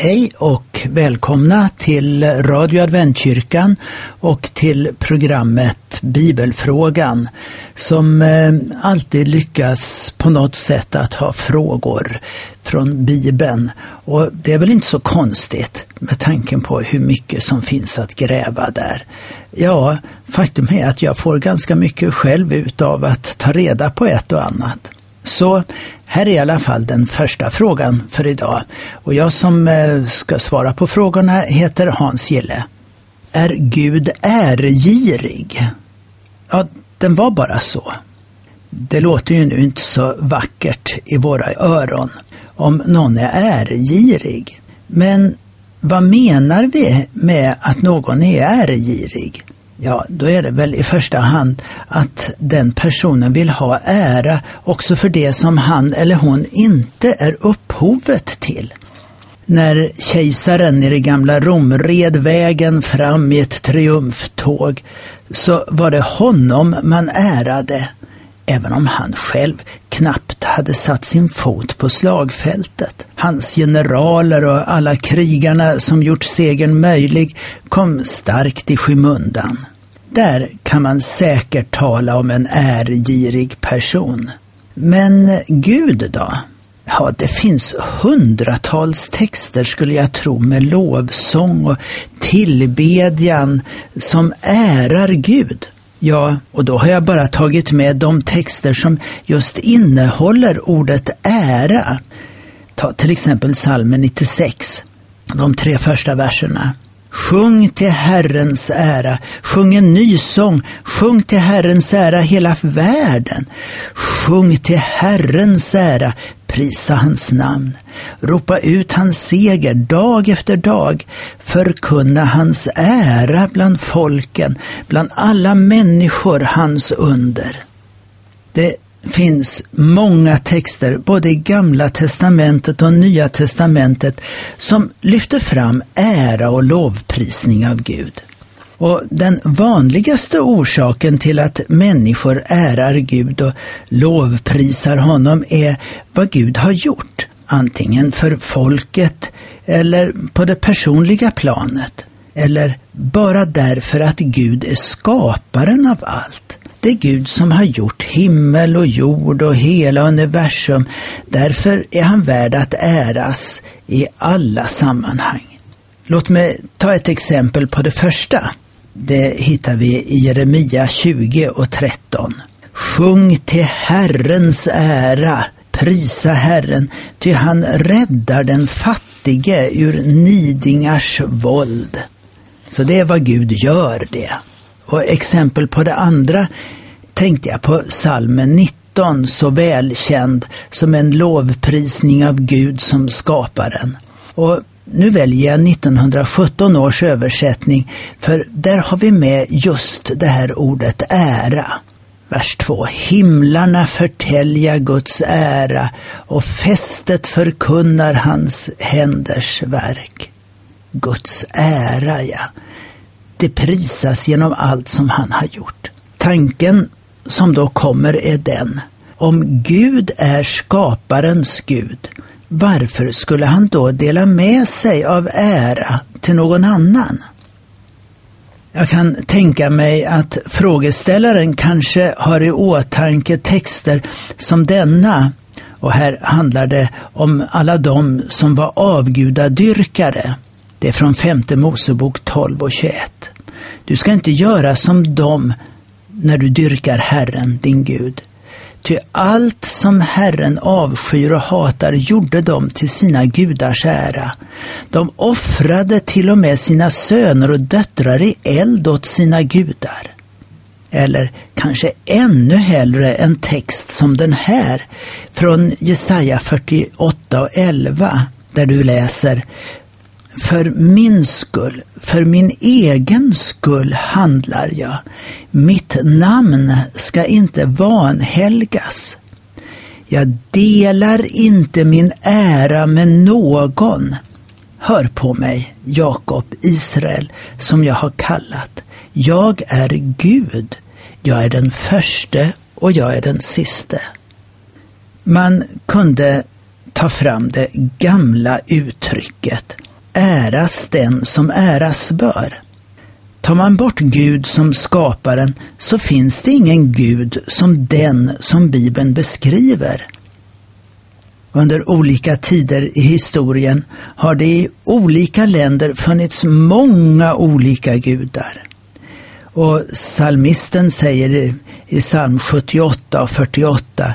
Hej och välkomna till Radio Adventkyrkan och till programmet Bibelfrågan som eh, alltid lyckas på något sätt att ha frågor från Bibeln. Och det är väl inte så konstigt med tanken på hur mycket som finns att gräva där. Ja, faktum är att jag får ganska mycket själv utav att ta reda på ett och annat. Så här är i alla fall den första frågan för idag. Och jag som eh, ska svara på frågorna heter Hans Gille. Är Gud ärgirig? Ja, den var bara så. Det låter ju nu inte så vackert i våra öron om någon är ärgirig. Men vad menar vi med att någon är ärgirig? Ja, då är det väl i första hand att den personen vill ha ära också för det som han eller hon inte är upphovet till. När kejsaren i det gamla Rom red vägen fram i ett triumftåg så var det honom man ärade, även om han själv knappt hade satt sin fot på slagfältet. Hans generaler och alla krigarna som gjort segern möjlig kom starkt i skymundan. Där kan man säkert tala om en ärgirig person. Men Gud då? Ja, det finns hundratals texter skulle jag tro med lovsång och tillbedjan som ärar Gud. Ja, och då har jag bara tagit med de texter som just innehåller ordet ära. Ta till exempel psalmen 96, de tre första verserna. Sjung till Herrens ära, sjung en ny sång, sjung till Herrens ära hela världen. Sjung till Herrens ära, prisa hans namn. Ropa ut hans seger dag efter dag, förkunna hans ära bland folken, bland alla människor hans under. Det finns många texter, både i Gamla testamentet och Nya testamentet, som lyfter fram ära och lovprisning av Gud. Och den vanligaste orsaken till att människor ärar Gud och lovprisar honom är vad Gud har gjort, antingen för folket eller på det personliga planet, eller bara därför att Gud är skaparen av allt. Det är Gud som har gjort himmel och jord och hela universum. Därför är han värd att äras i alla sammanhang. Låt mig ta ett exempel på det första. Det hittar vi i Jeremia 20 och 13. Sjung till Herrens ära, prisa Herren, ty han räddar den fattige ur nidingars våld. Så det är vad Gud gör det. Och exempel på det andra tänkte jag på salmen 19, så välkänd som en lovprisning av Gud som skaparen. Och nu väljer jag 1917 års översättning, för där har vi med just det här ordet ära. Vers 2. Himlarna förtälja Guds ära och fästet förkunnar hans händers verk. Guds ära, ja det prisas genom allt som han har gjort. Tanken som då kommer är den, om Gud är skaparens Gud, varför skulle han då dela med sig av ära till någon annan? Jag kan tänka mig att frågeställaren kanske har i åtanke texter som denna, och här handlar det om alla de som var avgudadyrkare. Det är från femte Mosebok 12 och 21. Du ska inte göra som dem när du dyrkar Herren, din Gud. Ty allt som Herren avskyr och hatar gjorde de till sina gudars ära. De offrade till och med sina söner och döttrar i eld åt sina gudar. Eller kanske ännu hellre en text som den här från Jesaja 48 och 11 där du läser för min skull, för min egen skull handlar jag. Mitt namn ska inte vanhelgas. Jag delar inte min ära med någon. Hör på mig, Jakob, Israel, som jag har kallat. Jag är Gud. Jag är den förste och jag är den siste. Man kunde ta fram det gamla uttrycket äras den som äras bör. Tar man bort Gud som skaparen så finns det ingen Gud som den som Bibeln beskriver. Under olika tider i historien har det i olika länder funnits många olika gudar. Och salmisten säger i psalm 78 och 48,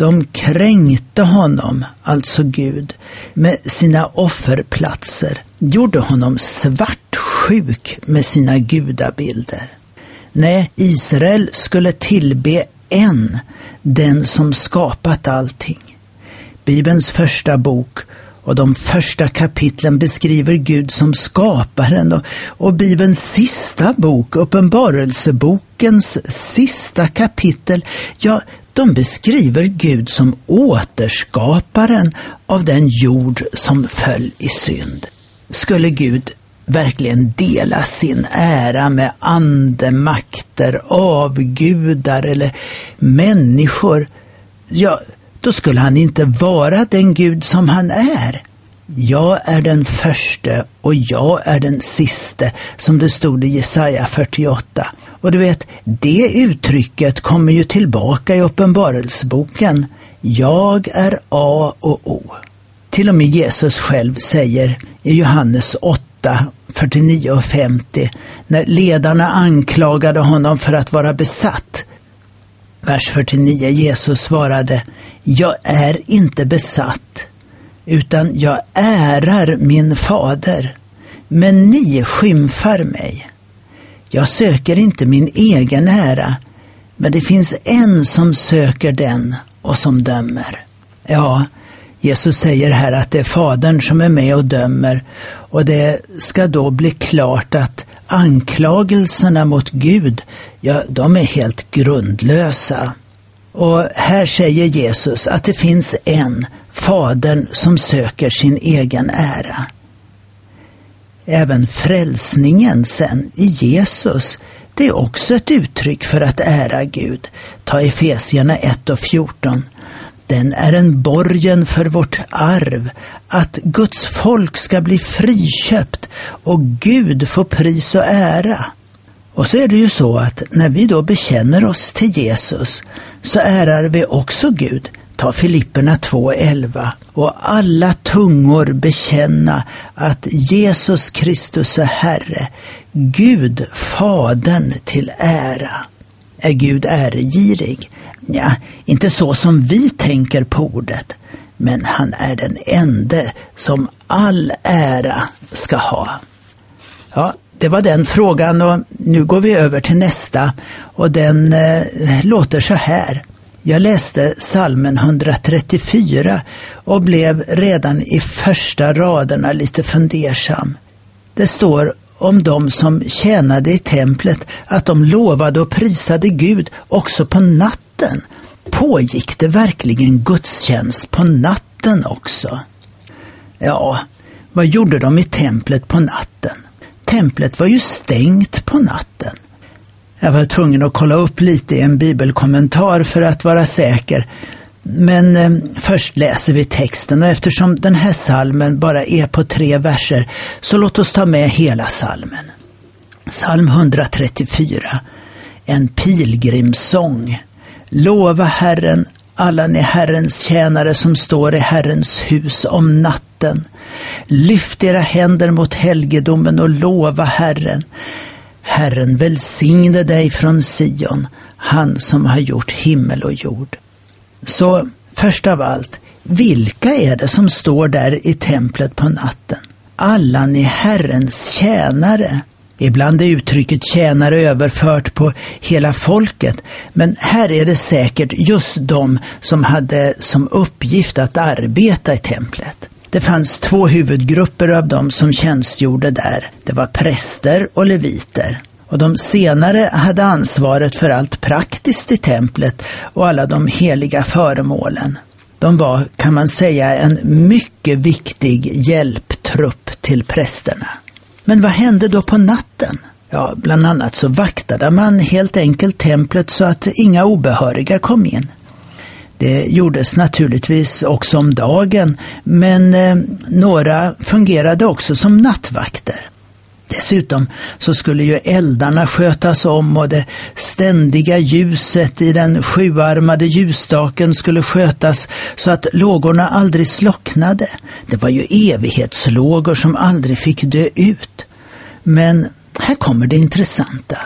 de kränkte honom, alltså Gud, med sina offerplatser, gjorde honom svartsjuk med sina gudabilder. Nej, Israel skulle tillbe en, den som skapat allting. Bibelns första bok och de första kapitlen beskriver Gud som skaparen och, och Bibelns sista bok, Uppenbarelsebokens sista kapitel, ja, de beskriver Gud som återskaparen av den jord som föll i synd. Skulle Gud verkligen dela sin ära med andemakter, avgudar eller människor, ja, då skulle han inte vara den Gud som han är. Jag är den förste och jag är den siste, som det stod i Jesaja 48. Och du vet, det uttrycket kommer ju tillbaka i Uppenbarelseboken. Jag är A och O. Till och med Jesus själv säger i Johannes 8, 49 och 50, när ledarna anklagade honom för att vara besatt. Vers 49, Jesus svarade, Jag är inte besatt, utan jag ärar min fader, men ni skymfar mig. Jag söker inte min egen ära, men det finns en som söker den och som dömer. Ja, Jesus säger här att det är Fadern som är med och dömer och det ska då bli klart att anklagelserna mot Gud, ja, de är helt grundlösa. Och här säger Jesus att det finns en, Fadern, som söker sin egen ära. Även frälsningen sen i Jesus, det är också ett uttryck för att ära Gud. Ta Efesierna 1 och 14. Den är en borgen för vårt arv, att Guds folk ska bli friköpt och Gud få pris och ära. Och så är det ju så att när vi då bekänner oss till Jesus så ärar vi också Gud. Ta Filipperna 2.11 och alla tungor bekänna att Jesus Kristus är Herre, Gud Fadern till ära. Är Gud äregirig? Ja, inte så som vi tänker på ordet, men han är den ende som all ära ska ha. Ja, det var den frågan och nu går vi över till nästa och den eh, låter så här. Jag läste salmen 134 och blev redan i första raderna lite fundersam. Det står om de som tjänade i templet att de lovade och prisade Gud också på natten. Pågick det verkligen gudstjänst på natten också? Ja, vad gjorde de i templet på natten? Templet var ju stängt på natten. Jag var tvungen att kolla upp lite i en bibelkommentar för att vara säker. Men eh, först läser vi texten och eftersom den här salmen bara är på tre verser så låt oss ta med hela salmen. Psalm 134, en pilgrimssång. Lova Herren, alla ni Herrens tjänare som står i Herrens hus om natten. Lyft era händer mot helgedomen och lova Herren. Herren välsigne dig från Sion, han som har gjort himmel och jord. Så först av allt, vilka är det som står där i templet på natten? Alla ni Herrens tjänare. Ibland är uttrycket tjänare överfört på hela folket, men här är det säkert just de som hade som uppgift att arbeta i templet. Det fanns två huvudgrupper av dem som tjänstgjorde där. Det var präster och leviter. Och de senare hade ansvaret för allt praktiskt i templet och alla de heliga föremålen. De var, kan man säga, en mycket viktig hjälptrupp till prästerna. Men vad hände då på natten? Ja, bland annat så vaktade man helt enkelt templet så att inga obehöriga kom in. Det gjordes naturligtvis också om dagen, men eh, några fungerade också som nattvakter. Dessutom så skulle ju eldarna skötas om och det ständiga ljuset i den sjuarmade ljusstaken skulle skötas så att lågorna aldrig slocknade. Det var ju evighetslågor som aldrig fick dö ut. Men här kommer det intressanta.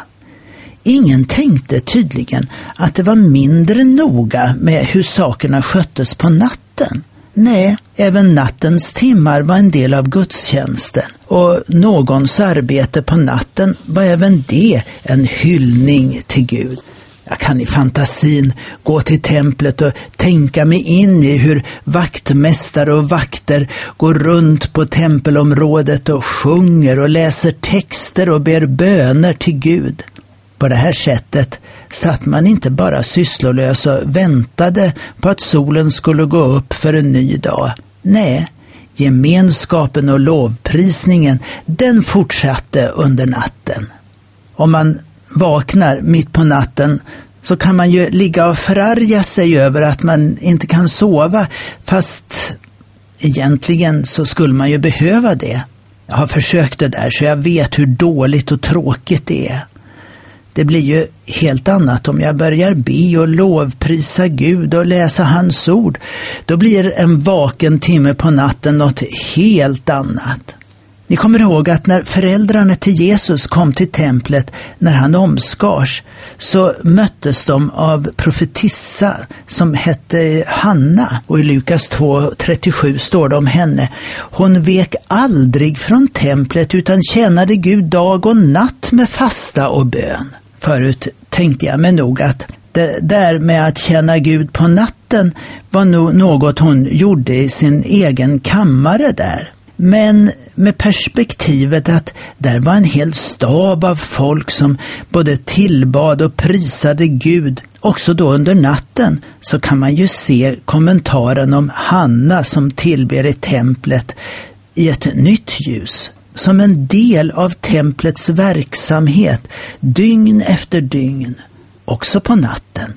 Ingen tänkte tydligen att det var mindre noga med hur sakerna sköttes på natten. Nej, även nattens timmar var en del av gudstjänsten och någons arbete på natten var även det en hyllning till Gud. Jag kan i fantasin gå till templet och tänka mig in i hur vaktmästare och vakter går runt på tempelområdet och sjunger och läser texter och ber böner till Gud. På det här sättet satt man inte bara sysslolös och väntade på att solen skulle gå upp för en ny dag. Nej, gemenskapen och lovprisningen, den fortsatte under natten. Om man vaknar mitt på natten så kan man ju ligga och förarga sig över att man inte kan sova, fast egentligen så skulle man ju behöva det. Jag har försökt det där så jag vet hur dåligt och tråkigt det är. Det blir ju helt annat om jag börjar be och lovprisa Gud och läsa hans ord. Då blir en vaken timme på natten något helt annat. Ni kommer ihåg att när föräldrarna till Jesus kom till templet när han omskars så möttes de av profetissa som hette Hanna och i Lukas 2.37 står det om henne. Hon vek aldrig från templet utan tjänade Gud dag och natt med fasta och bön. Förut tänkte jag mig nog att det där med att känna Gud på natten var nog något hon gjorde i sin egen kammare där. Men med perspektivet att där var en hel stab av folk som både tillbad och prisade Gud, också då under natten, så kan man ju se kommentaren om Hanna som tillber i templet i ett nytt ljus som en del av templets verksamhet dygn efter dygn, också på natten.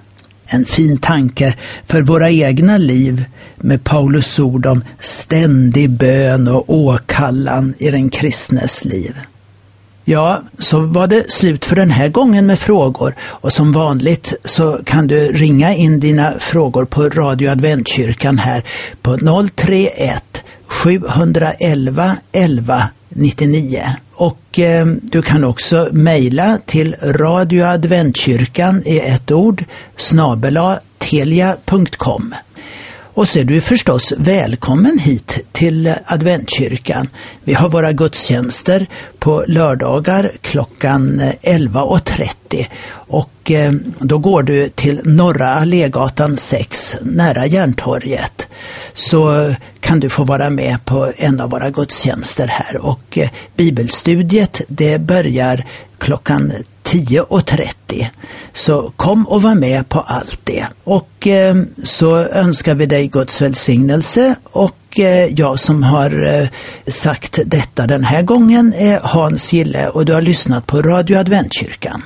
En fin tanke för våra egna liv med Paulus ord om ständig bön och åkallan i den kristnes liv. Ja, så var det slut för den här gången med frågor och som vanligt så kan du ringa in dina frågor på Radio Adventkyrkan här på 031 711 11 99. Och eh, du kan också mejla till radioadventkyrkan i ett ord snabela telia.com. Och så är du förstås välkommen hit till Adventkyrkan. Vi har våra gudstjänster på lördagar klockan 11.30 och eh, då går du till Norra Allégatan 6 nära Järntorget. Så kan du få vara med på en av våra gudstjänster här och eh, bibelstudiet det börjar klockan 10.30. Så kom och var med på allt det. Och eh, så önskar vi dig Guds välsignelse och eh, jag som har eh, sagt detta den här gången är Hans Gille och du har lyssnat på Radio Adventkyrkan.